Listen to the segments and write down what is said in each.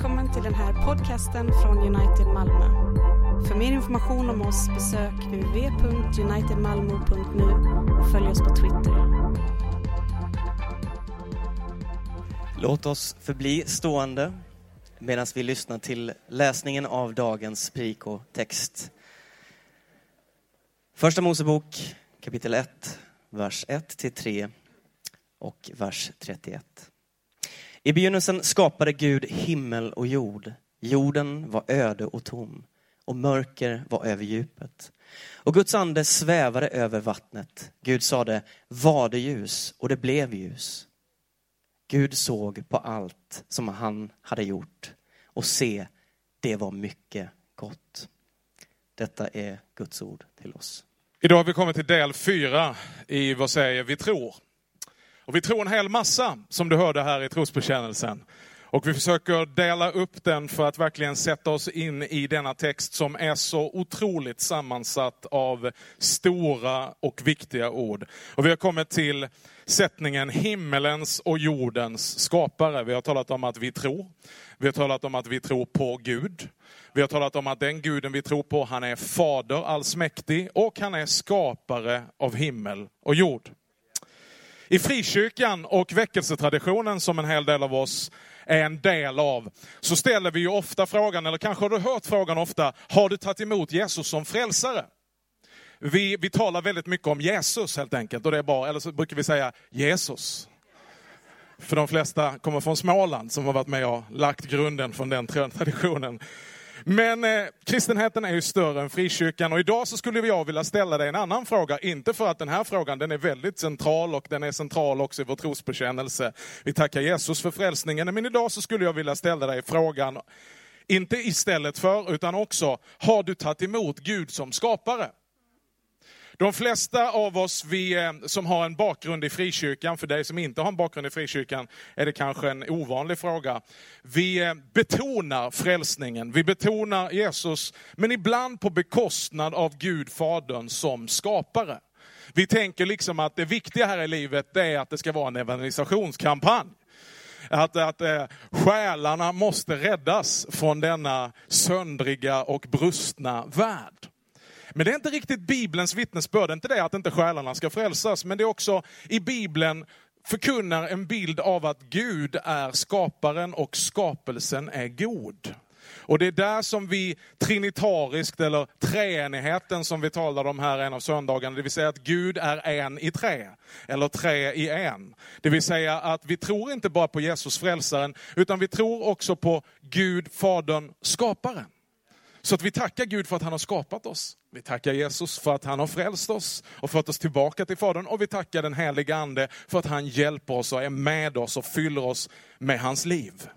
Välkommen till den här podcasten från United Malmö. För mer information om oss besök uv.unitedmalmo.nu och följ oss på Twitter. Låt oss förbli stående medan vi lyssnar till läsningen av dagens text. Första Mosebok kapitel 1, vers 1 till 3 och vers 31. I begynnelsen skapade Gud himmel och jord. Jorden var öde och tom och mörker var över djupet. Och Guds ande svävade över vattnet. Gud sade, var det ljus? Och det blev ljus. Gud såg på allt som han hade gjort och se, det var mycket gott. Detta är Guds ord till oss. Idag har vi kommit till del fyra i Vad säger vi tror? Och vi tror en hel massa, som du hörde här i trosbekännelsen. Och vi försöker dela upp den för att verkligen sätta oss in i denna text som är så otroligt sammansatt av stora och viktiga ord. Och vi har kommit till sättningen himmelens och jordens skapare. Vi har talat om att vi tror. Vi har talat om att vi tror på Gud. Vi har talat om att den guden vi tror på, han är fader allsmäktig och han är skapare av himmel och jord. I frikyrkan och väckelsetraditionen som en hel del av oss är en del av, så ställer vi ju ofta frågan, eller kanske har du hört frågan ofta, har du tagit emot Jesus som frälsare? Vi, vi talar väldigt mycket om Jesus helt enkelt, och det är bra, eller så brukar vi säga Jesus. För de flesta kommer från Småland som har varit med och lagt grunden från den traditionen. Men eh, kristenheten är ju större än frikyrkan och idag så skulle jag vilja ställa dig en annan fråga. Inte för att den här frågan den är väldigt central och den är central också i vår trosbekännelse. Vi tackar Jesus för frälsningen. Men idag så skulle jag vilja ställa dig frågan, inte istället för utan också, har du tagit emot Gud som skapare? De flesta av oss vi, eh, som har en bakgrund i frikyrkan, för dig som inte har en bakgrund i frikyrkan är det kanske en ovanlig fråga. Vi eh, betonar frälsningen, vi betonar Jesus, men ibland på bekostnad av Gud Fadern som skapare. Vi tänker liksom att det viktiga här i livet är att det ska vara en evangelisationskampanj. Att, att eh, själarna måste räddas från denna söndriga och brustna värld. Men det är inte riktigt Bibelns vittnesbörd, det är inte det att inte själarna ska frälsas, men det är också i Bibeln förkunnar en bild av att Gud är skaparen och skapelsen är god. Och det är där som vi trinitariskt, eller treenigheten som vi talade om här en av söndagarna, det vill säga att Gud är en i tre, eller tre i en. Det vill säga att vi tror inte bara på Jesus frälsaren, utan vi tror också på Gud, Fadern, skaparen. Så att vi tackar Gud för att han har skapat oss. Vi tackar Jesus för att han har frälst oss och fört oss tillbaka till Fadern. Och vi tackar den heliga Ande för att han hjälper oss och är med oss och fyller oss med hans liv.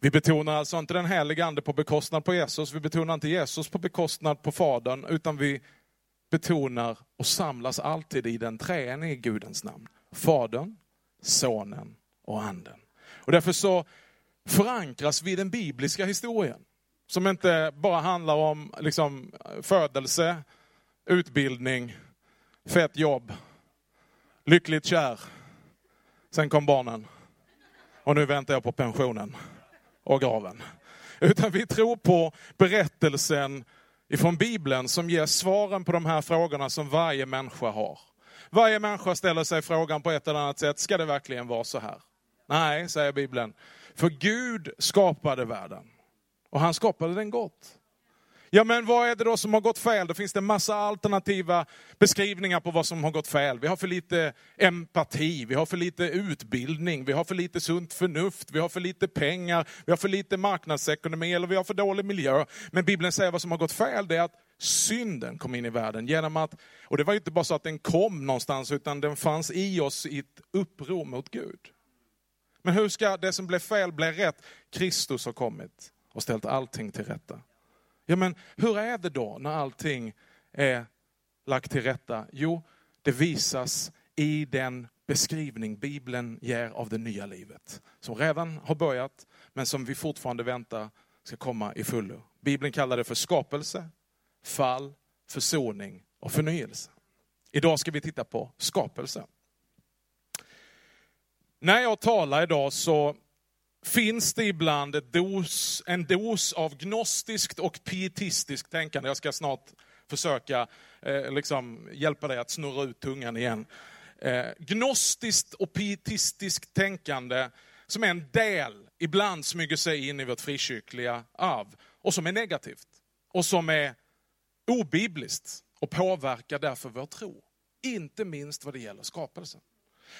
Vi betonar alltså inte den heliga Ande på bekostnad på Jesus, vi betonar inte Jesus på bekostnad på Fadern, utan vi betonar och samlas alltid i den treenige Gudens namn. Fadern, Sonen och Anden. Och därför så förankras vi i den bibliska historien. Som inte bara handlar om liksom, födelse, utbildning, fett jobb, lyckligt kär. Sen kom barnen. Och nu väntar jag på pensionen och graven. Utan vi tror på berättelsen ifrån Bibeln som ger svaren på de här frågorna som varje människa har. Varje människa ställer sig frågan på ett eller annat sätt, ska det verkligen vara så här? Nej, säger Bibeln. För Gud skapade världen. Och han skapade den gott. Ja men vad är det då som har gått fel? Då finns det en massa alternativa beskrivningar på vad som har gått fel. Vi har för lite empati, vi har för lite utbildning, vi har för lite sunt förnuft, vi har för lite pengar, vi har för lite marknadsekonomi eller vi har för dålig miljö. Men Bibeln säger vad som har gått fel, det är att synden kom in i världen genom att, och det var inte bara så att den kom någonstans, utan den fanns i oss i ett uppror mot Gud. Men hur ska det som blev fel bli rätt? Kristus har kommit och ställt allting till rätta. Ja men hur är det då när allting är lagt till rätta? Jo, det visas i den beskrivning Bibeln ger av det nya livet. Som redan har börjat, men som vi fortfarande väntar ska komma i fullo. Bibeln kallar det för skapelse, fall, försoning och förnyelse. Idag ska vi titta på skapelse. När jag talar idag så finns det ibland ett dos, en dos av gnostiskt och pietistiskt tänkande. Jag ska snart försöka eh, liksom hjälpa dig att snurra ut tungan igen. Eh, gnostiskt och pietistiskt tänkande som är en del, ibland smyger sig in i vårt frikyrkliga arv och som är negativt och som är obibliskt och påverkar därför vår tro. Inte minst vad det gäller skapelsen.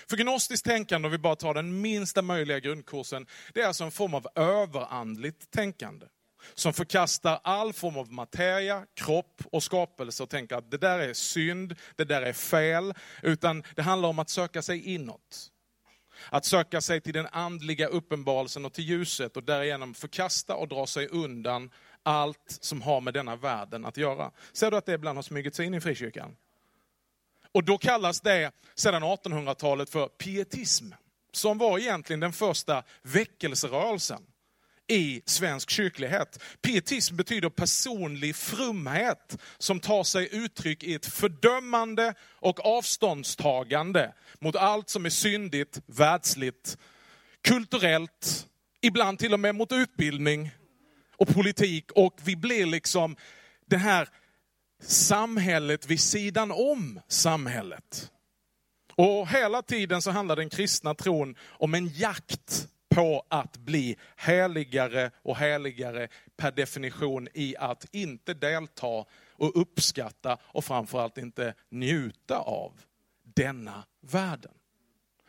För gnostiskt tänkande, om vi bara tar den minsta möjliga grundkursen, det är alltså en form av överandligt tänkande. Som förkastar all form av materia, kropp och skapelse och tänker att det där är synd, det där är fel. Utan det handlar om att söka sig inåt. Att söka sig till den andliga uppenbarelsen och till ljuset och därigenom förkasta och dra sig undan allt som har med denna världen att göra. Ser du att det ibland har smugit sig in i frikyrkan? Och då kallas det sedan 1800-talet för pietism, som var egentligen den första väckelserörelsen i svensk kyrklighet. Pietism betyder personlig frumhet som tar sig uttryck i ett fördömande och avståndstagande mot allt som är syndigt, världsligt, kulturellt, ibland till och med mot utbildning och politik. Och vi blir liksom det här samhället vid sidan om samhället. Och hela tiden så handlar den kristna tron om en jakt på att bli heligare och heligare per definition i att inte delta och uppskatta och framförallt inte njuta av denna världen.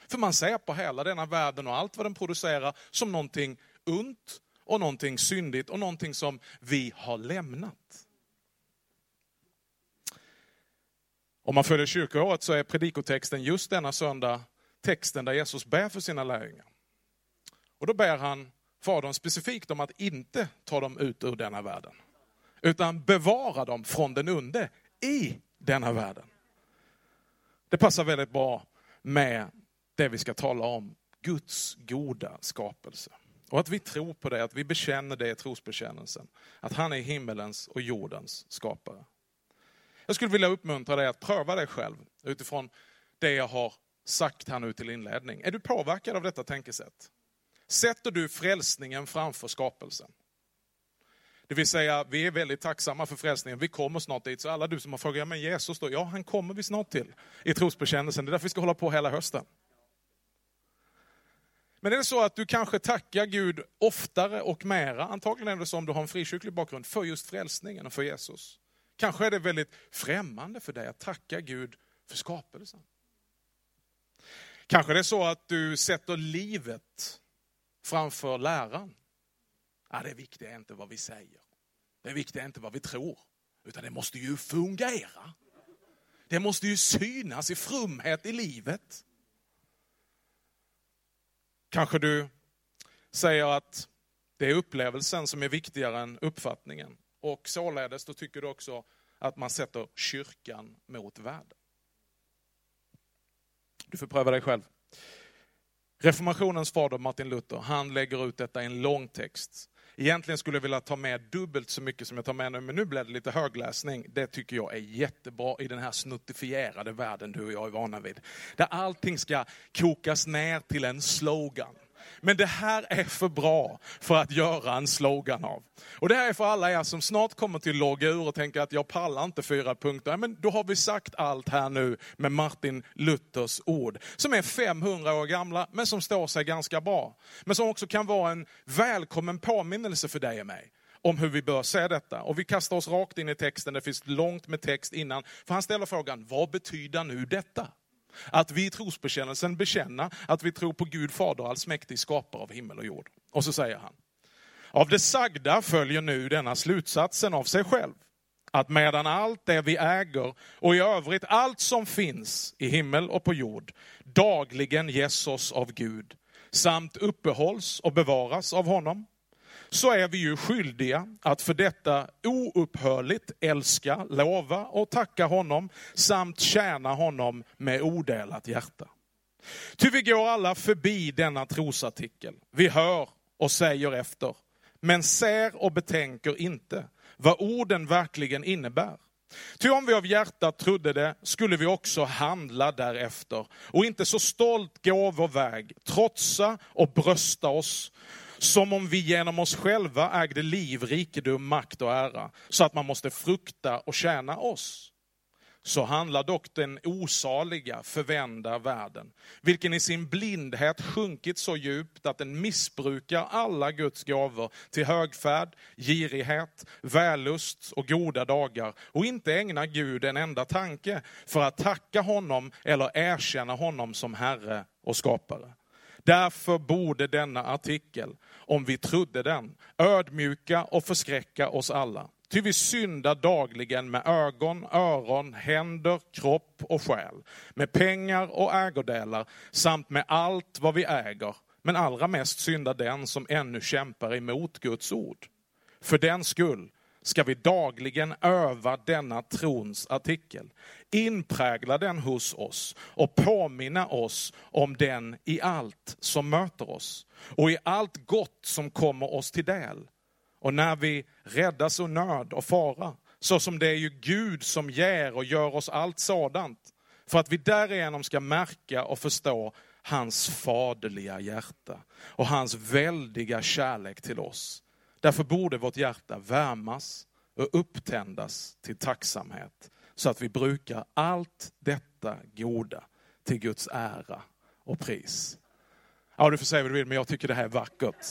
För man ser på hela denna världen och allt vad den producerar som någonting ont och någonting syndigt och någonting som vi har lämnat. Om man följer kyrkoåret så är predikotexten just denna söndag texten där Jesus ber för sina lärjungar. Och då ber han Fadern specifikt om att inte ta dem ut ur denna världen. Utan bevara dem från den onde i denna världen. Det passar väldigt bra med det vi ska tala om, Guds goda skapelse. Och att vi tror på det, att vi bekänner det i trosbekännelsen. Att han är himmelens och jordens skapare. Jag skulle vilja uppmuntra dig att pröva dig själv utifrån det jag har sagt här nu till inledning. Är du påverkad av detta tänkesätt? Sätter du frälsningen framför skapelsen? Det vill säga, vi är väldigt tacksamma för frälsningen. Vi kommer snart dit. Så alla du som har frågat, men Jesus då? Ja, han kommer vi snart till i trosbekännelsen. Det är därför vi ska hålla på hela hösten. Men är det så att du kanske tackar Gud oftare och mera, antagligen är det så om du har en frikyrklig bakgrund, för just frälsningen och för Jesus. Kanske är det väldigt främmande för dig att tacka Gud för skapelsen. Kanske är det så att du sätter livet framför läran. Ja, det viktiga är inte vad vi säger. Det viktiga är inte vad vi tror. Utan det måste ju fungera. Det måste ju synas i frumhet i livet. Kanske du säger att det är upplevelsen som är viktigare än uppfattningen. Och således då tycker du också att man sätter kyrkan mot världen. Du får pröva dig själv. Reformationens fader Martin Luther, han lägger ut detta i en lång text. Egentligen skulle jag vilja ta med dubbelt så mycket som jag tar med nu, men nu blev det lite högläsning. Det tycker jag är jättebra i den här snuttifierade världen du och jag är vana vid. Där allting ska kokas ner till en slogan. Men det här är för bra för att göra en slogan av. Och det här är för alla er som snart kommer till logga ur och tänker att jag pallar inte fyra punkter. Men då har vi sagt allt här nu med Martin Luthers ord. Som är 500 år gamla, men som står sig ganska bra. Men som också kan vara en välkommen påminnelse för dig och mig om hur vi bör se detta. Och vi kastar oss rakt in i texten, det finns långt med text innan. För han ställer frågan, vad betyder nu detta? Att vi i trosbekännelsen bekänna att vi tror på Gud Fader allsmäktig, skapare av himmel och jord. Och så säger han, av det sagda följer nu denna slutsatsen av sig själv. Att medan allt det vi äger och i övrigt allt som finns i himmel och på jord dagligen ges oss av Gud samt uppehålls och bevaras av honom så är vi ju skyldiga att för detta oupphörligt älska, lova och tacka honom samt tjäna honom med odelat hjärta. Ty vi går alla förbi denna trosartikel. Vi hör och säger efter, men ser och betänker inte vad orden verkligen innebär. Ty om vi av hjärtat trodde det skulle vi också handla därefter och inte så stolt gå vår väg, trotsa och brösta oss som om vi genom oss själva ägde liv, rikedom, makt och ära, så att man måste frukta och tjäna oss så handlar dock den osaliga, förvända världen, vilken i sin blindhet sjunkit så djupt att den missbrukar alla Guds gåvor till högfärd, girighet, vällust och goda dagar och inte ägnar Gud en enda tanke för att tacka honom eller erkänna honom som Herre och skapare. Därför borde denna artikel, om vi trodde den, ödmjuka och förskräcka oss alla. Ty vi syndar dagligen med ögon, öron, händer, kropp och själ, med pengar och ägodelar samt med allt vad vi äger. Men allra mest syndar den som ännu kämpar emot Guds ord. För den skull ska vi dagligen öva denna trons artikel, inprägla den hos oss och påminna oss om den i allt som möter oss och i allt gott som kommer oss till del och när vi räddas ur nöd och fara, så som det är ju Gud som ger och gör oss allt sådant, för att vi därigenom ska märka och förstå hans faderliga hjärta och hans väldiga kärlek till oss. Därför borde vårt hjärta värmas och upptändas till tacksamhet, så att vi brukar allt detta goda till Guds ära och pris. Ja, du får säga vad du vill, men jag tycker det här är vackert.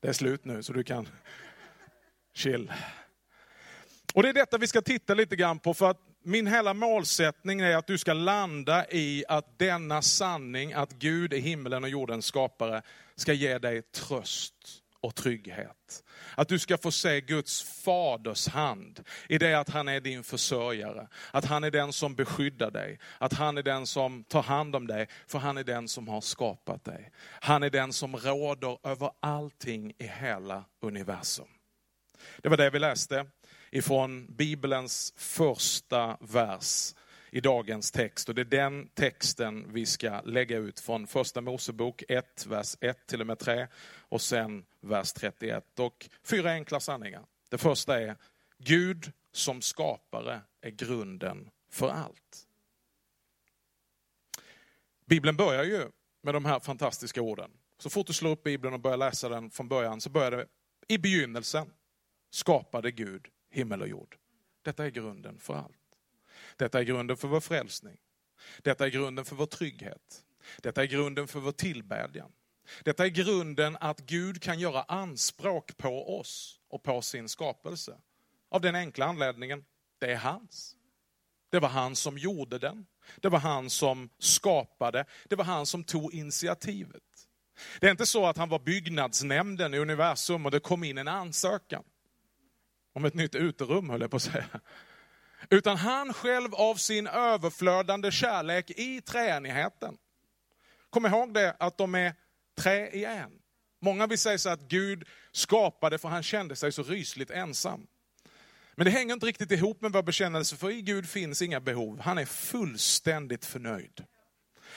Det är slut nu, så du kan chill. Och det är detta vi ska titta lite grann på, för att min hela målsättning är att du ska landa i att denna sanning, att Gud är himmelen och jordens skapare, ska ge dig tröst och trygghet. Att du ska få se Guds faders hand i det att han är din försörjare. Att han är den som beskyddar dig. Att han är den som tar hand om dig, för han är den som har skapat dig. Han är den som råder över allting i hela universum. Det var det vi läste ifrån Bibelns första vers i dagens text. Och det är den texten vi ska lägga ut från första Mosebok 1, vers 1 till och med 3 och sen vers 31. Och fyra enkla sanningar. Det första är, Gud som skapare är grunden för allt. Bibeln börjar ju med de här fantastiska orden. Så fort du slår upp Bibeln och börjar läsa den från början så börjar det i begynnelsen skapade Gud himmel och jord. Detta är grunden för allt. Detta är grunden för vår frälsning. Detta är grunden för vår trygghet. Detta är grunden för vår tillbedjan. Detta är grunden att Gud kan göra anspråk på oss och på sin skapelse. Av den enkla anledningen, det är hans. Det var han som gjorde den. Det var han som skapade. Det var han som tog initiativet. Det är inte så att han var byggnadsnämnden i universum och det kom in en ansökan om ett nytt uterum höll jag på att säga. Utan han själv av sin överflödande kärlek i treenigheten. Kom ihåg det att de är tre i en. Många vill säga så att Gud skapade för han kände sig så rysligt ensam. Men det hänger inte riktigt ihop med vår bekännelse, för i Gud finns inga behov. Han är fullständigt förnöjd.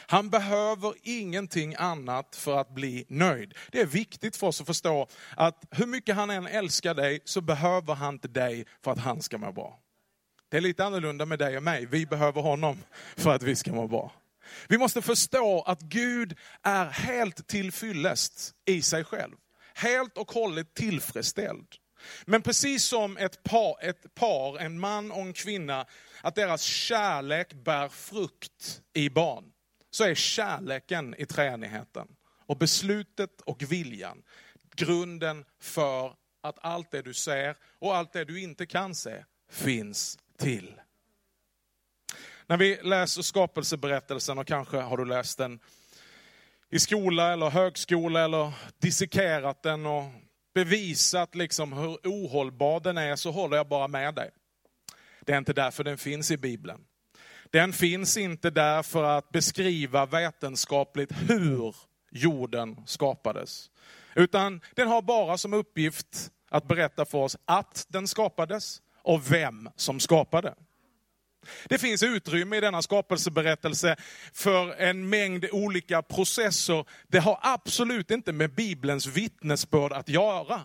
Han behöver ingenting annat för att bli nöjd. Det är viktigt för oss att förstå att hur mycket han än älskar dig så behöver han inte dig för att han ska må bra. Det är lite annorlunda med dig och mig. Vi behöver honom för att vi ska må bra. Vi måste förstå att Gud är helt tillfyllest i sig själv. Helt och hållet tillfredsställd. Men precis som ett par, ett par, en man och en kvinna, att deras kärlek bär frukt i barn så är kärleken i treenigheten och beslutet och viljan grunden för att allt det du ser och allt det du inte kan se finns till. När vi läser skapelseberättelsen, och kanske har du läst den i skola eller högskola eller dissekerat den och bevisat liksom hur ohållbar den är, så håller jag bara med dig. Det är inte därför den finns i Bibeln. Den finns inte där för att beskriva vetenskapligt hur jorden skapades. Utan den har bara som uppgift att berätta för oss att den skapades och vem som skapade. Det finns utrymme i denna skapelseberättelse för en mängd olika processer. Det har absolut inte med Bibelns vittnesbörd att göra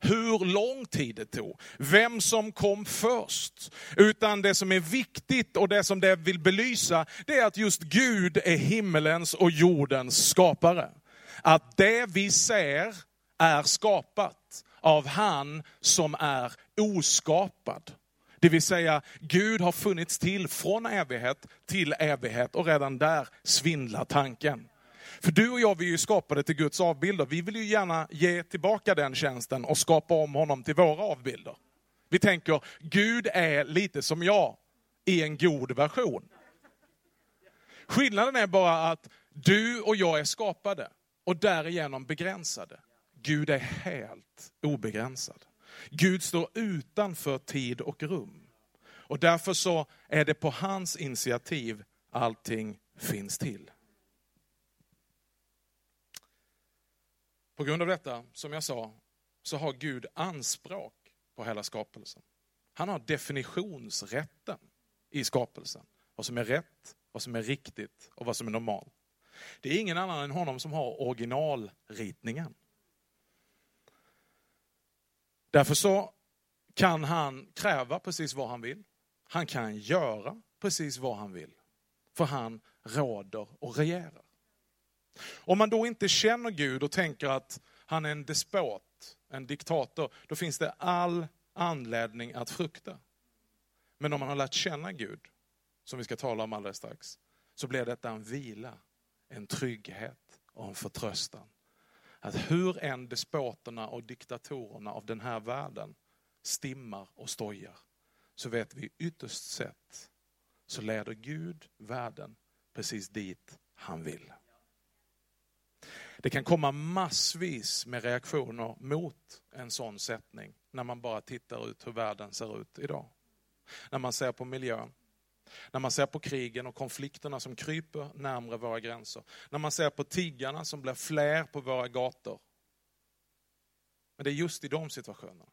hur lång tid det tog, vem som kom först. Utan det som är viktigt och det som det vill belysa, det är att just Gud är himmelens och jordens skapare. Att det vi ser är skapat av han som är oskapad. Det vill säga, Gud har funnits till från evighet till evighet och redan där svindlar tanken. För du och jag, vi är ju skapade till Guds avbilder. Vi vill ju gärna ge tillbaka den tjänsten och skapa om honom till våra avbilder. Vi tänker, Gud är lite som jag i en god version. Skillnaden är bara att du och jag är skapade och därigenom begränsade. Gud är helt obegränsad. Gud står utanför tid och rum. Och därför så är det på hans initiativ allting finns till. På grund av detta, som jag sa, så har Gud anspråk på hela skapelsen. Han har definitionsrätten i skapelsen. Vad som är rätt, vad som är riktigt och vad som är normalt. Det är ingen annan än honom som har originalritningen. Därför så kan han kräva precis vad han vill. Han kan göra precis vad han vill. För han råder och regerar. Om man då inte känner Gud och tänker att han är en despot, en diktator, då finns det all anledning att frukta. Men om man har lärt känna Gud, som vi ska tala om alldeles strax, så blir detta en vila, en trygghet och en förtröstan. Att hur än despoterna och diktatorerna av den här världen stimmar och stojar, så vet vi ytterst sett så leder Gud världen precis dit han vill. Det kan komma massvis med reaktioner mot en sån sättning när man bara tittar ut hur världen ser ut idag. När man ser på miljön, när man ser på krigen och konflikterna som kryper närmre våra gränser. När man ser på tiggarna som blir fler på våra gator. Men det är just i de situationerna,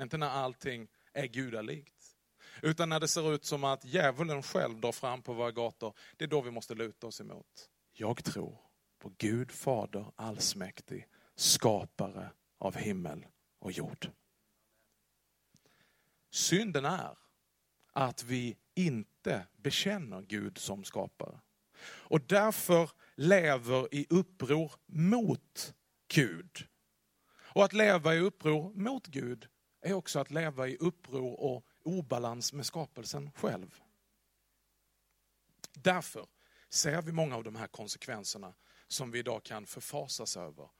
inte när allting är gudalikt. Utan när det ser ut som att djävulen själv drar fram på våra gator, det är då vi måste luta oss emot. Jag tror på Gud Fader allsmäktig, skapare av himmel och jord. Synden är att vi inte bekänner Gud som skapare. Och därför lever i uppror mot Gud. Och att leva i uppror mot Gud är också att leva i uppror och obalans med skapelsen själv. Därför ser vi många av de här konsekvenserna som vi idag kan förfasas över.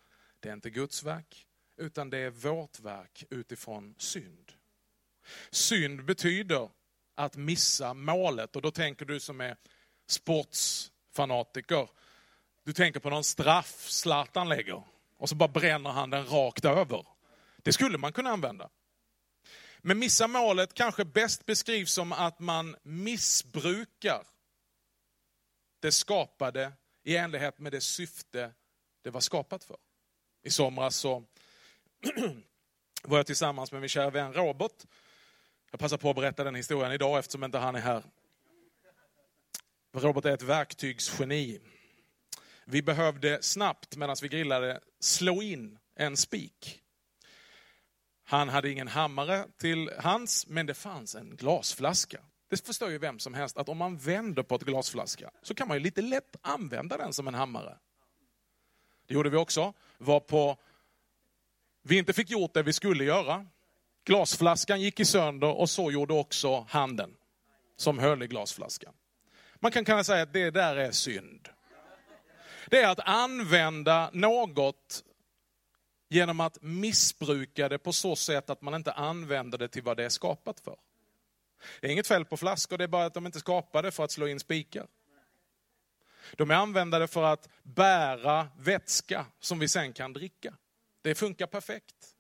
Det är inte Guds verk, utan det är vårt verk utifrån synd. Synd betyder att missa målet och då tänker du som är sportsfanatiker, du tänker på någon straff Zlatan lägger och så bara bränner han den rakt över. Det skulle man kunna använda. Men missa målet kanske bäst beskrivs som att man missbrukar det skapade i enlighet med det syfte det var skapat för. I somras så var jag tillsammans med min kära vän Robert. Jag passar på att berätta den historien idag eftersom inte han är här. Robert är ett verktygsgeni. Vi behövde snabbt, medan vi grillade, slå in en spik. Han hade ingen hammare till hands, men det fanns en glasflaska. Det förstår ju vem som helst att om man vänder på ett glasflaska så kan man ju lite lätt använda den som en hammare. Det gjorde vi också. Var på vi inte fick gjort det vi skulle göra. Glasflaskan gick i sönder och så gjorde också handen som höll i glasflaskan. Man kan kunna säga att det där är synd. Det är att använda något genom att missbruka det på så sätt att man inte använder det till vad det är skapat för. Det är inget fel på flaskor, det är bara att de inte är skapade för att slå in spikar. De är användade för att bära vätska som vi sen kan dricka. Det funkar perfekt.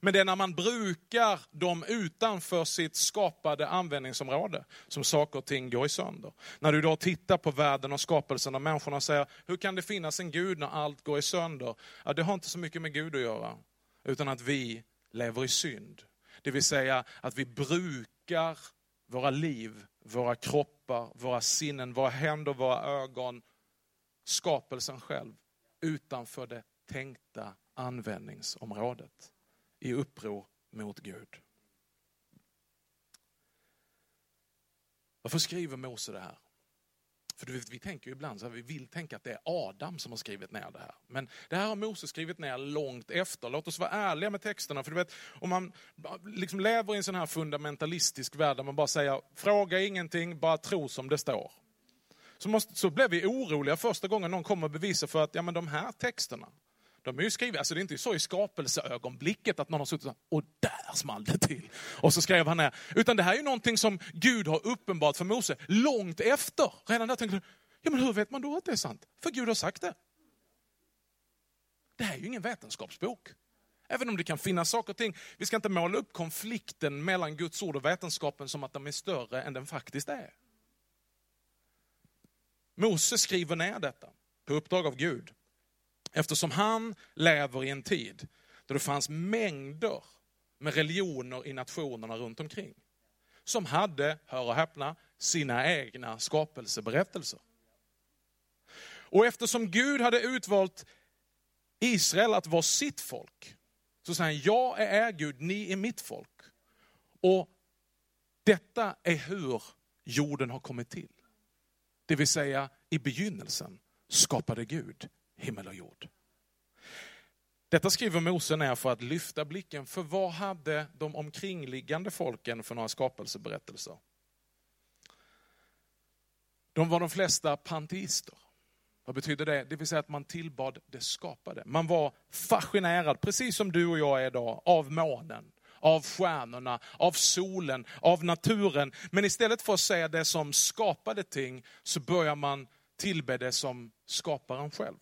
Men det är när man brukar dem utanför sitt skapade användningsområde som saker och ting går i sönder. När du då tittar på världen och skapelsen och människorna och säger, hur kan det finnas en Gud när allt går i sönder? Ja, det har inte så mycket med Gud att göra, utan att vi lever i synd. Det vill säga att vi brukar våra liv, våra kroppar, våra sinnen, våra händer, våra ögon, skapelsen själv, utanför det tänkta användningsområdet. I uppror mot Gud. Varför skriver Mose det här? För du vet, vi tänker ju ibland så här, vi vill tänka att det är Adam som har skrivit ner det här. Men det här har Mose skrivit ner långt efter. Låt oss vara ärliga med texterna. För du vet, om man liksom lever i en sån här fundamentalistisk värld där man bara säger, fråga ingenting, bara tro som det står. Så, måste, så blev vi oroliga första gången någon kom och bevisade för att ja, men de här texterna, de är ju skrivna, alltså det är inte så i skapelseögonblicket att någon har suttit och, och där small det till. Och så skrev han ner. Utan det här är ju någonting som Gud har uppenbart för Mose långt efter. Redan där tänkte du, ja men hur vet man då att det är sant? För Gud har sagt det. Det här är ju ingen vetenskapsbok. Även om det kan finnas saker och ting. Vi ska inte måla upp konflikten mellan Guds ord och vetenskapen som att de är större än den faktiskt är. Mose skriver ner detta på uppdrag av Gud. Eftersom han lever i en tid då det fanns mängder med religioner i nationerna runt omkring. Som hade, hör och häpna, sina egna skapelseberättelser. Och eftersom Gud hade utvalt Israel att vara sitt folk, så säger han, jag är er Gud, ni är mitt folk. Och detta är hur jorden har kommit till. Det vill säga, i begynnelsen skapade Gud himmel och jord. Detta skriver Mose ner för att lyfta blicken, för vad hade de omkringliggande folken för några skapelseberättelser? De var de flesta panteister. Vad betyder det? Det vill säga att man tillbad det skapade. Man var fascinerad, precis som du och jag är idag, av månen, av stjärnorna, av solen, av naturen. Men istället för att säga det som skapade ting, så börjar man tillbe det som skaparen själv.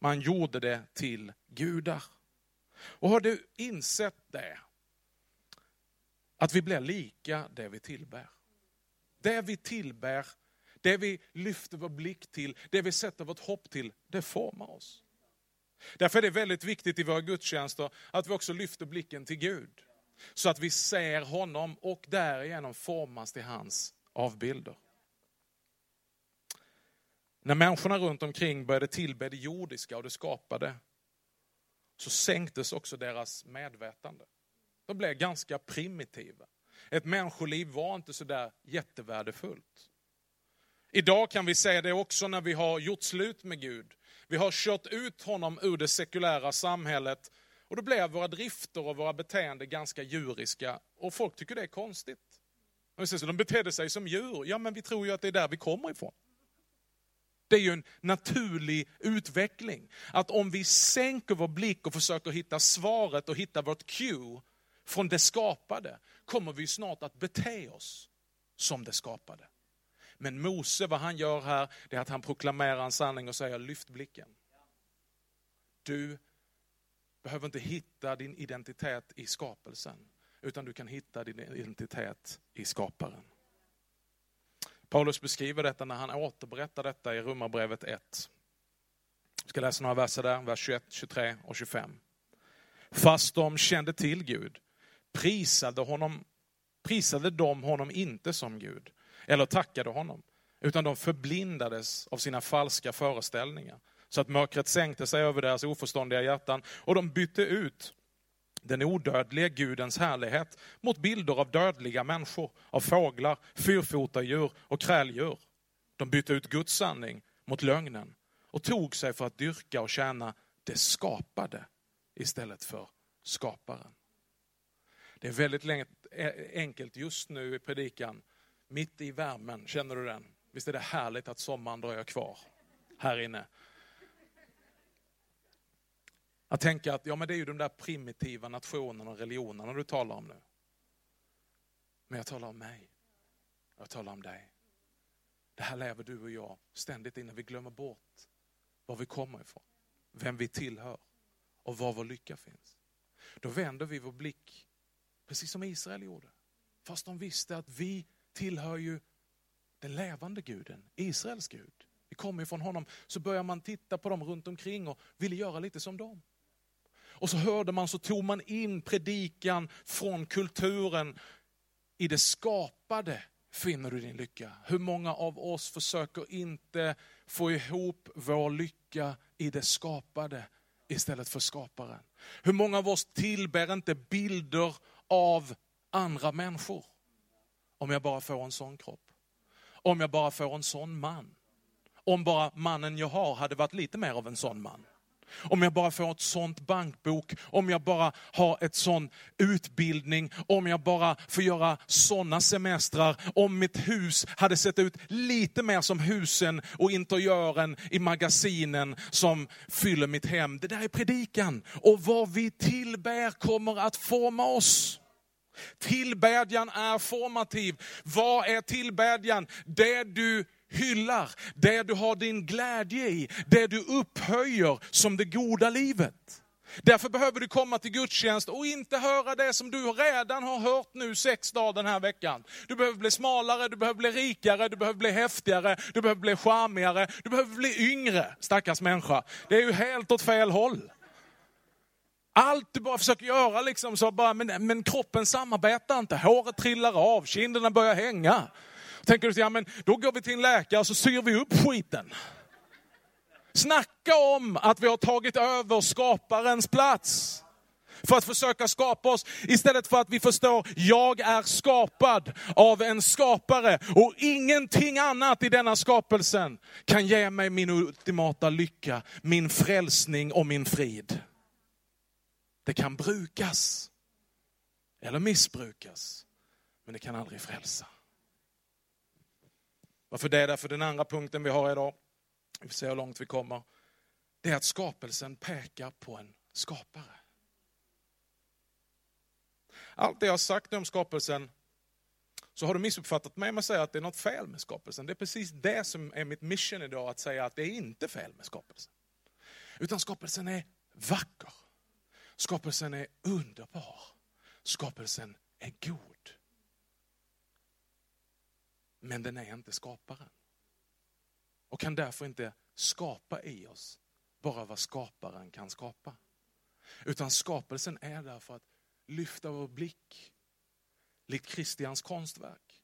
Man gjorde det till gudar. Och har du insett det? Att vi blir lika det vi tillbär. Det vi tillbär, det vi lyfter vår blick till, det vi sätter vårt hopp till, det formar oss. Därför är det väldigt viktigt i våra gudstjänster att vi också lyfter blicken till Gud. Så att vi ser honom och därigenom formas till hans avbilder. När människorna runt omkring började tillbe det jordiska och det skapade, så sänktes också deras medvetande. De blev ganska primitiva. Ett människoliv var inte så där jättevärdefullt. Idag kan vi säga det också när vi har gjort slut med Gud. Vi har kört ut honom ur det sekulära samhället och då blev våra drifter och våra beteenden ganska djuriska och folk tycker det är konstigt. De betedde sig som djur. Ja, men vi tror ju att det är där vi kommer ifrån. Det är ju en naturlig utveckling. Att om vi sänker vår blick och försöker hitta svaret och hitta vårt cue från det skapade, kommer vi snart att bete oss som det skapade. Men Mose, vad han gör här, det är att han proklamerar en sanning och säger lyft blicken. Du behöver inte hitta din identitet i skapelsen, utan du kan hitta din identitet i skaparen. Paulus beskriver detta när han återberättar detta i Romarbrevet 1. Jag ska läsa några verser där, vers 21, 23 och 25. Fast de kände till Gud prisade, honom, prisade de honom inte som Gud, eller tackade honom, utan de förblindades av sina falska föreställningar, så att mörkret sänkte sig över deras oförståndiga hjärtan och de bytte ut den odödliga Gudens härlighet mot bilder av dödliga människor, av fåglar, fyrfotadjur och kräldjur. De bytte ut Guds sanning mot lögnen och tog sig för att dyrka och tjäna det skapade istället för skaparen. Det är väldigt enkelt just nu i predikan, mitt i värmen, känner du den? Visst är det härligt att sommaren dröjer kvar här inne? Att tänka att ja, men det är ju de där primitiva nationerna och religionerna du talar om nu. Men jag talar om mig. Jag talar om dig. Det här lever du och jag ständigt innan vi glömmer bort var vi kommer ifrån, vem vi tillhör och var vår lycka finns. Då vänder vi vår blick, precis som Israel gjorde. Fast de visste att vi tillhör ju den levande guden, Israels Gud. Vi kommer ifrån honom. Så börjar man titta på dem runt omkring och vill göra lite som dem. Och så hörde man, så tog man in predikan från kulturen. I det skapade finner du din lycka. Hur många av oss försöker inte få ihop vår lycka i det skapade istället för skaparen? Hur många av oss tillber inte bilder av andra människor? Om jag bara får en sån kropp. Om jag bara får en sån man. om bara mannen jag har hade varit lite mer av en sån man. Om jag bara får ett sånt bankbok, om jag bara har ett sån utbildning, om jag bara får göra såna semestrar, om mitt hus hade sett ut lite mer som husen och interiören i magasinen som fyller mitt hem. Det där är predikan. Och vad vi tillber kommer att forma oss. Tillbedjan är formativ. Vad är tillbedjan? Det du hyllar, det du har din glädje i, det du upphöjer som det goda livet. Därför behöver du komma till gudstjänst och inte höra det som du redan har hört nu sex dagar den här veckan. Du behöver bli smalare, du behöver bli rikare, du behöver bli häftigare, du behöver bli charmigare, du behöver bli yngre. Stackars människa. Det är ju helt åt fel håll. Allt du bara försöker göra, liksom, så bara, men, men kroppen samarbetar inte. Håret trillar av, kinderna börjar hänga. Tänker du, ja men då går vi till en läkare och så syr vi upp skiten. Snacka om att vi har tagit över skaparens plats. För att försöka skapa oss, istället för att vi förstår, jag är skapad av en skapare och ingenting annat i denna skapelsen kan ge mig min ultimata lycka, min frälsning och min frid. Det kan brukas eller missbrukas, men det kan aldrig frälsa. Varför det? Därför den andra punkten vi har idag, vi får se hur långt vi kommer, det är att skapelsen pekar på en skapare. Allt det jag har sagt om skapelsen, så har du missuppfattat mig om jag säger att det är något fel med skapelsen. Det är precis det som är mitt mission idag, att säga att det är inte fel med skapelsen. Utan skapelsen är vacker. Skapelsen är underbar. Skapelsen är god. Men den är inte skaparen. Och kan därför inte skapa i oss bara vad skaparen kan skapa. Utan skapelsen är där för att lyfta vår blick, likt Kristians konstverk.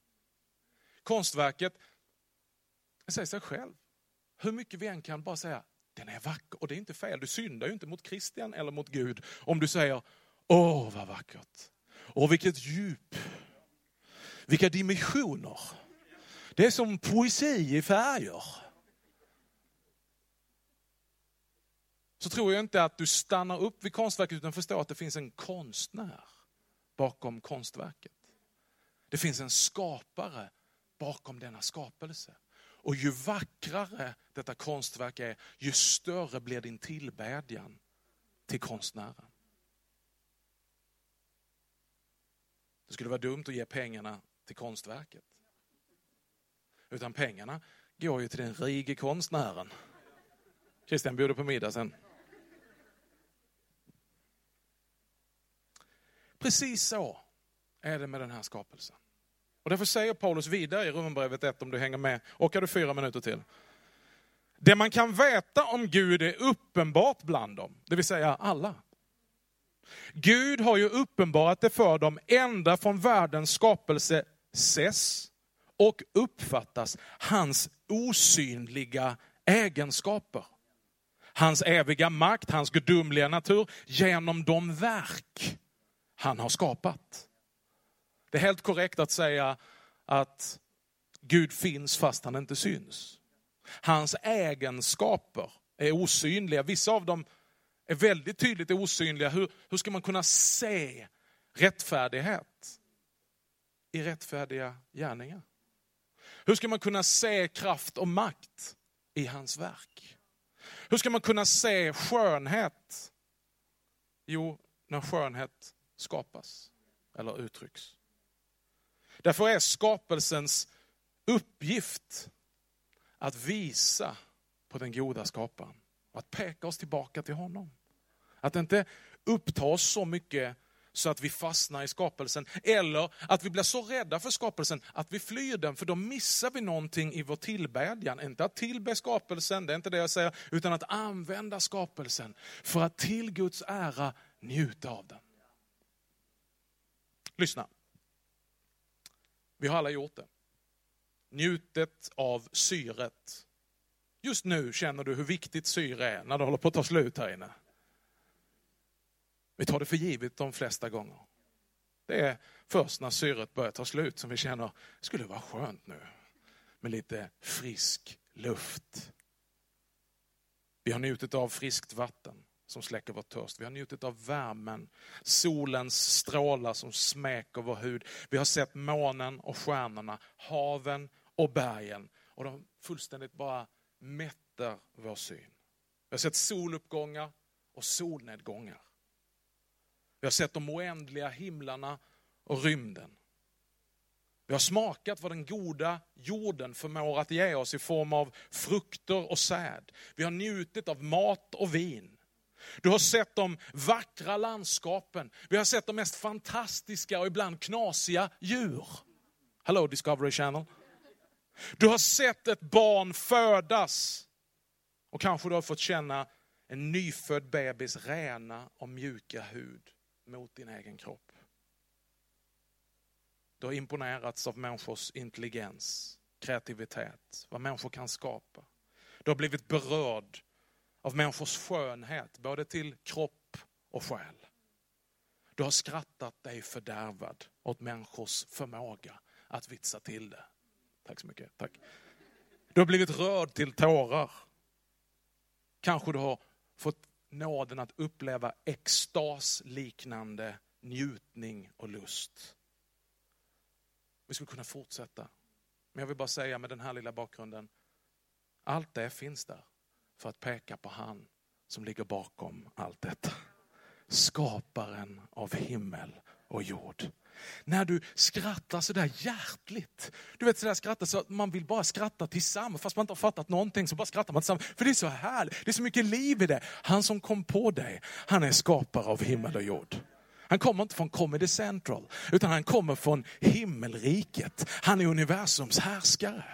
Konstverket säger sig själv. Hur mycket vi än kan bara säga, den är vacker. Och det är inte fel, du syndar ju inte mot Kristian eller mot Gud om du säger, åh vad vackert. Åh vilket djup. Vilka dimensioner. Det är som poesi i färger. Så tror jag inte att du stannar upp vid konstverket utan förstår att det finns en konstnär bakom konstverket. Det finns en skapare bakom denna skapelse. Och ju vackrare detta konstverk är, ju större blir din tillbedjan till konstnären. Det skulle vara dumt att ge pengarna till konstverket. Utan pengarna går ju till den rike konstnären. Christian bjuder på middag sen. Precis så är det med den här skapelsen. Och därför säger Paulus vidare i Romarbrevet 1, om du hänger med. Orkar du fyra minuter till? Det man kan veta om Gud är uppenbart bland dem, det vill säga alla. Gud har ju uppenbarat det för dem ända från världens skapelse ses och uppfattas hans osynliga egenskaper. Hans eviga makt, hans gudomliga natur genom de verk han har skapat. Det är helt korrekt att säga att Gud finns fast han inte syns. Hans egenskaper är osynliga. Vissa av dem är väldigt tydligt osynliga. Hur, hur ska man kunna se rättfärdighet i rättfärdiga gärningar? Hur ska man kunna se kraft och makt i hans verk? Hur ska man kunna se skönhet? Jo, när skönhet skapas eller uttrycks. Därför är skapelsens uppgift att visa på den goda skaparen. Och att peka oss tillbaka till honom. Att inte uppta oss så mycket så att vi fastnar i skapelsen. Eller att vi blir så rädda för skapelsen att vi flyr den, för då missar vi någonting i vår tillbedjan. Inte att tillbe skapelsen, det är inte det jag säger, utan att använda skapelsen för att till Guds ära njuta av den. Lyssna. Vi har alla gjort det. Njutet av syret. Just nu känner du hur viktigt syre är när det håller på att ta slut här inne. Vi tar det för givet de flesta gånger. Det är först när syret börjar ta slut som vi känner, det skulle vara skönt nu med lite frisk luft. Vi har njutit av friskt vatten som släcker vår törst. Vi har njutit av värmen, solens strålar som smäker vår hud. Vi har sett månen och stjärnorna, haven och bergen. Och de fullständigt bara mättar vår syn. Vi har sett soluppgångar och solnedgångar. Vi har sett de oändliga himlarna och rymden. Vi har smakat vad den goda jorden förmår att ge oss i form av frukter och säd. Vi har njutit av mat och vin. Du har sett de vackra landskapen. Vi har sett de mest fantastiska och ibland knasiga djur. Hello Discovery Channel. Du har sett ett barn födas. Och kanske du har fått känna en nyfödd bebis rena och mjuka hud mot din egen kropp. Du har imponerats av människors intelligens, kreativitet, vad människor kan skapa. Du har blivit berörd av människors skönhet, både till kropp och själ. Du har skrattat dig fördärvad åt människors förmåga att vitsa till det. Tack så mycket. Tack. Du har blivit rörd till tårar. Kanske du har fått nåden att uppleva extasliknande njutning och lust. Vi skulle kunna fortsätta. Men jag vill bara säga med den här lilla bakgrunden, allt det finns där för att peka på han som ligger bakom allt detta. Skaparen av himmel och jord. När du skrattar sådär hjärtligt. Du vet sådär skrattar så att man vill bara skratta tillsammans fast man inte har fattat någonting så bara skrattar man tillsammans. För det är så härligt, det är så mycket liv i det. Han som kom på dig, han är skapare av himmel och jord. Han kommer inte från Comedy Central, utan han kommer från himmelriket. Han är universums härskare.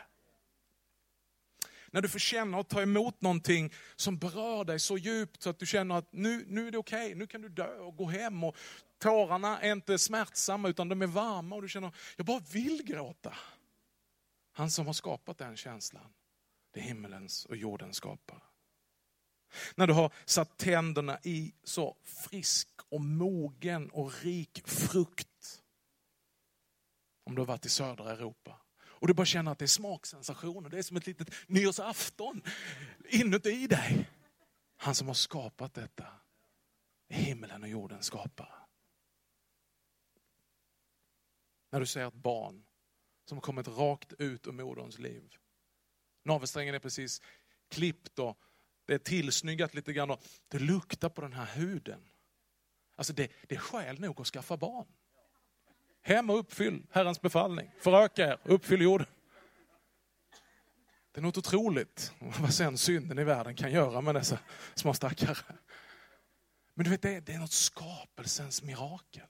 När du får känna och ta emot någonting som berör dig så djupt så att du känner att nu, nu är det okej, okay. nu kan du dö och gå hem. Och tårarna är inte smärtsamma utan de är varma och du känner, jag bara vill gråta. Han som har skapat den känslan, det är himmelens och jordens skapare. När du har satt tänderna i så frisk och mogen och rik frukt. Om du har varit i södra Europa. Och du bara känner att det är smaksensationer. Det är som ett litet nyårsafton inuti dig. Han som har skapat detta är himmelen och jorden skapare. När du ser ett barn som har kommit rakt ut ur moderns liv. Navelsträngen är precis klippt och det är tillsnyggat lite grann och det luktar på den här huden. Alltså det, det är skäl nog att skaffa barn. Hem och uppfyll Herrens befallning. Föröka er, uppfyll jorden. Det är något otroligt vad sen synden i världen kan göra med dessa små stackare. Men du vet, det är, det är något skapelsens mirakel.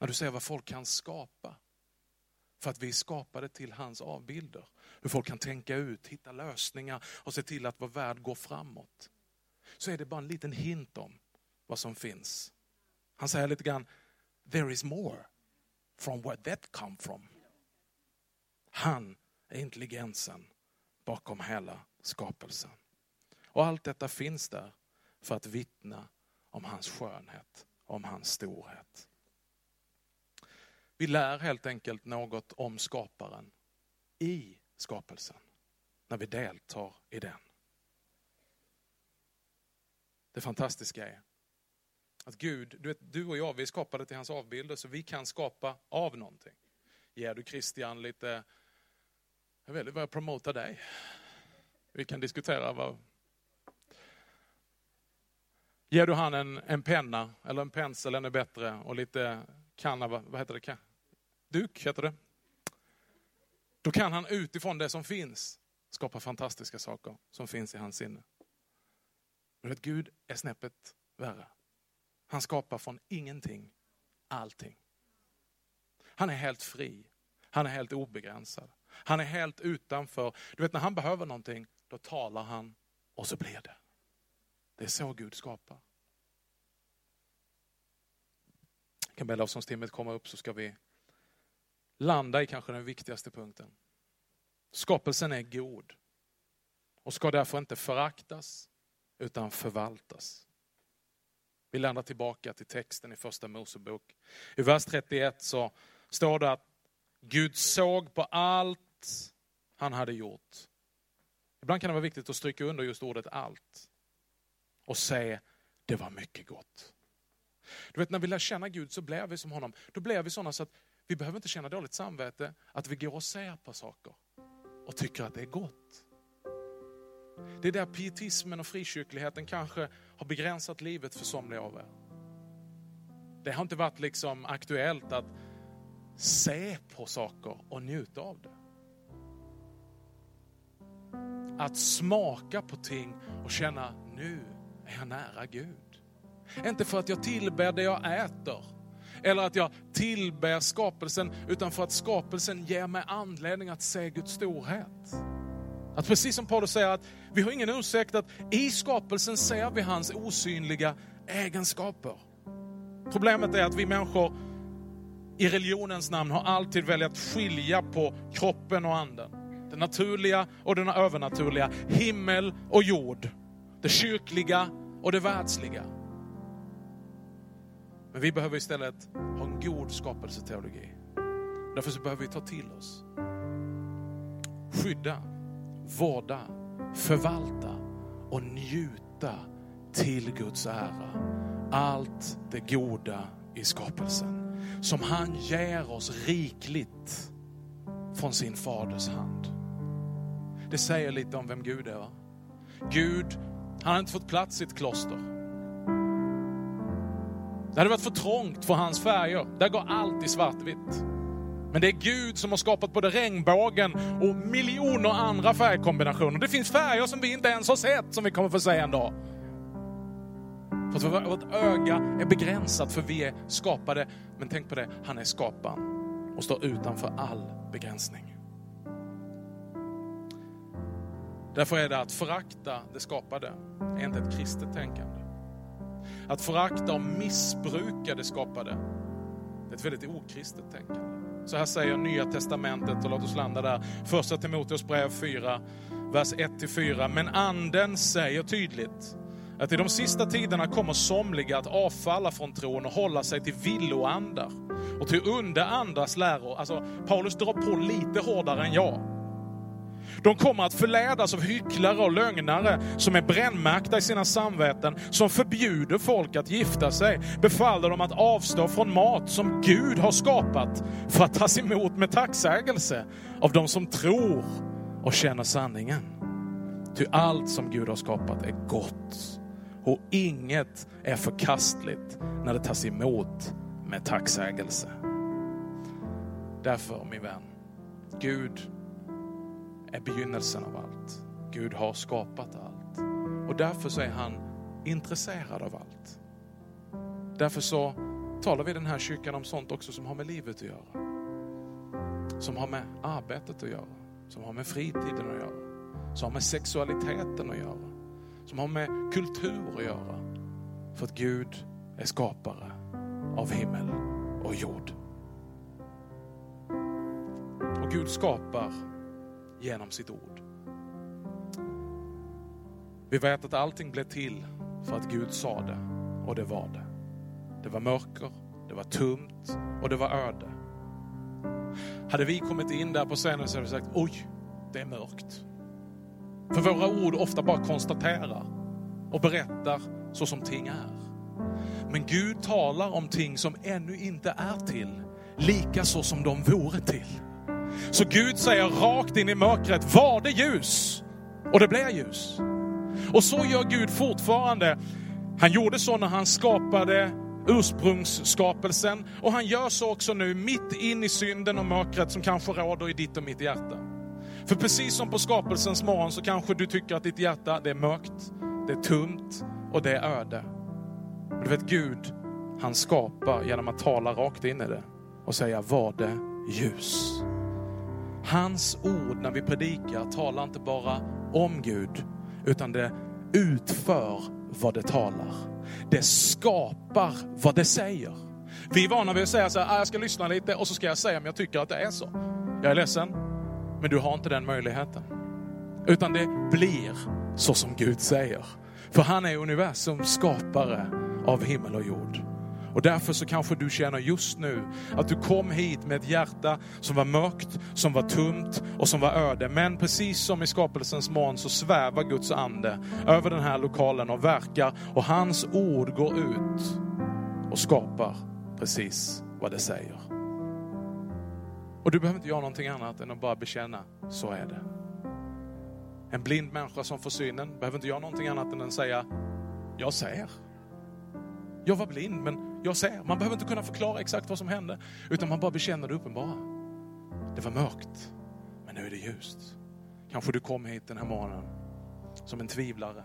När du ser vad folk kan skapa. För att vi är skapade till hans avbilder. Hur folk kan tänka ut, hitta lösningar och se till att vår värld går framåt. Så är det bara en liten hint om vad som finns. Han säger lite grann, there is more from where that come from. Han är intelligensen bakom hela skapelsen. Och allt detta finns där för att vittna om hans skönhet, om hans storhet. Vi lär helt enkelt något om skaparen i skapelsen, när vi deltar i den. Det fantastiska är att Gud, du, vet, du och jag, vi är skapade till hans avbilder så vi kan skapa av någonting. Ger du Christian lite, jag vet inte vad jag promotar dig. Vi kan diskutera vad... Ger du han en, en penna eller en pensel ännu bättre och lite kanna, vad heter det? Duk heter det. Då kan han utifrån det som finns skapa fantastiska saker som finns i hans sinne. Men att Gud är snäppet värre. Han skapar från ingenting allting. Han är helt fri. Han är helt obegränsad. Han är helt utanför. Du vet när han behöver någonting, då talar han och så blir det. Det är så Gud skapar. Kan be lovsångstimmet komma upp så ska vi landa i kanske den viktigaste punkten. Skapelsen är god och ska därför inte föraktas utan förvaltas. Vi landar tillbaka till texten i första Mosebok. I vers 31 så står det att Gud såg på allt han hade gjort Ibland kan det vara viktigt att stryka under just ordet allt. Och säga, det var mycket gott. Du vet när vi lär känna Gud så blir vi som honom. Då blir vi sådana så att vi behöver inte känna dåligt samvete att vi går och ser på saker och tycker att det är gott. Det är där pietismen och frikyrkligheten kanske har begränsat livet för somliga av er. Det har inte varit liksom aktuellt att se på saker och njuta av det. Att smaka på ting och känna, nu är jag nära Gud. Inte för att jag tillber det jag äter, eller att jag tillber skapelsen, utan för att skapelsen ger mig anledning att se Guds storhet. Att precis som Paulus säger, att vi har ingen ursäkt att i skapelsen ser vi hans osynliga egenskaper. Problemet är att vi människor i religionens namn har alltid velat skilja på kroppen och anden. Det naturliga och det övernaturliga, himmel och jord. Det kyrkliga och det världsliga. Men vi behöver istället ha en god skapelseteologi. Därför så behöver vi ta till oss, skydda, vårda, förvalta och njuta till Guds ära. Allt det goda i skapelsen som han ger oss rikligt från sin faders hand. Det säger lite om vem Gud är. Va? Gud, han har inte fått plats i ett kloster. Det hade varit för trångt för hans färger. Där går allt i svartvitt. Men det är Gud som har skapat både regnbågen och miljoner andra färgkombinationer. Det finns färger som vi inte ens har sett, som vi kommer få se en dag. För att vårt öga är begränsat, för vi är skapade. Men tänk på det, han är skaparen och står utanför all begränsning. Därför är det att förakta det skapade, är inte ett kristet tänkande. Att förakta och missbruka det skapade, det är ett väldigt okristet tänkande. Så här säger Nya Testamentet, och låt oss landa där. Första Timoteus brev 4, vers 1-4. Men anden säger tydligt att i de sista tiderna kommer somliga att avfalla från tron och hålla sig till villoandar och till underandars läror. Alltså, Paulus drar på lite hårdare än jag. De kommer att förledas av hycklare och lögnare som är brännmärkta i sina samveten, som förbjuder folk att gifta sig, befaller dem att avstå från mat som Gud har skapat för att tas emot med tacksägelse av de som tror och känner sanningen. Ty allt som Gud har skapat är gott och inget är förkastligt när det tas emot med tacksägelse. Därför, min vän, Gud är begynnelsen av allt. Gud har skapat allt. Och därför så är han intresserad av allt. Därför så talar vi i den här kyrkan om sånt också som har med livet att göra. Som har med arbetet att göra. Som har med fritiden att göra. Som har med sexualiteten att göra. Som har med kultur att göra. För att Gud är skapare av himmel och jord. Och Gud skapar genom sitt ord. Vi vet att allting blev till för att Gud sa det och det var det. Det var mörker, det var tomt och det var öde. Hade vi kommit in där på scenen så hade vi sagt, oj, det är mörkt. För våra ord ofta bara konstaterar och berättar så som ting är. Men Gud talar om ting som ännu inte är till, lika så som de vore till. Så Gud säger rakt in i mörkret, var det ljus? Och det blev ljus. Och så gör Gud fortfarande. Han gjorde så när han skapade ursprungsskapelsen och han gör så också nu mitt in i synden och mörkret som kanske råder i ditt och mitt hjärta. För precis som på skapelsens morgon så kanske du tycker att ditt hjärta det är mörkt, det är tomt och det är öde. Men du vet Gud, han skapar genom att tala rakt in i det och säga var det ljus. Hans ord när vi predikar talar inte bara om Gud, utan det utför vad det talar. Det skapar vad det säger. Vi är vana vid att säga så här, ah, jag ska lyssna lite och så ska jag säga om jag tycker att det är så. Jag är ledsen, men du har inte den möjligheten. Utan det blir så som Gud säger. För han är universums skapare av himmel och jord. Och därför så kanske du känner just nu att du kom hit med ett hjärta som var mörkt, som var tomt och som var öde. Men precis som i skapelsens morgon så svävar Guds ande över den här lokalen och verkar och hans ord går ut och skapar precis vad det säger. Och du behöver inte göra någonting annat än att bara bekänna, så är det. En blind människa som får synen behöver inte göra någonting annat än att säga, jag ser. Jag var blind men jag ser. Man behöver inte kunna förklara exakt vad som hände, utan man bara bekänner det uppenbara. Det var mörkt, men nu är det ljust. Kanske du kom hit den här morgonen som en tvivlare,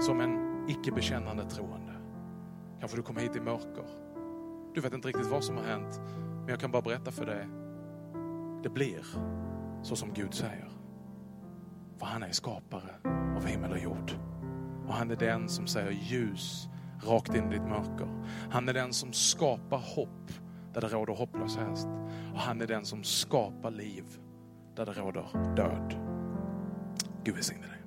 som en icke-bekännande troende. Kanske du kom hit i mörker. Du vet inte riktigt vad som har hänt, men jag kan bara berätta för dig. Det blir så som Gud säger. För han är skapare av himmel och jord. Och han är den som säger ljus rakt in i ditt mörker. Han är den som skapar hopp där det råder hopplöshet. Och han är den som skapar liv där det råder död. Gud välsigne dig.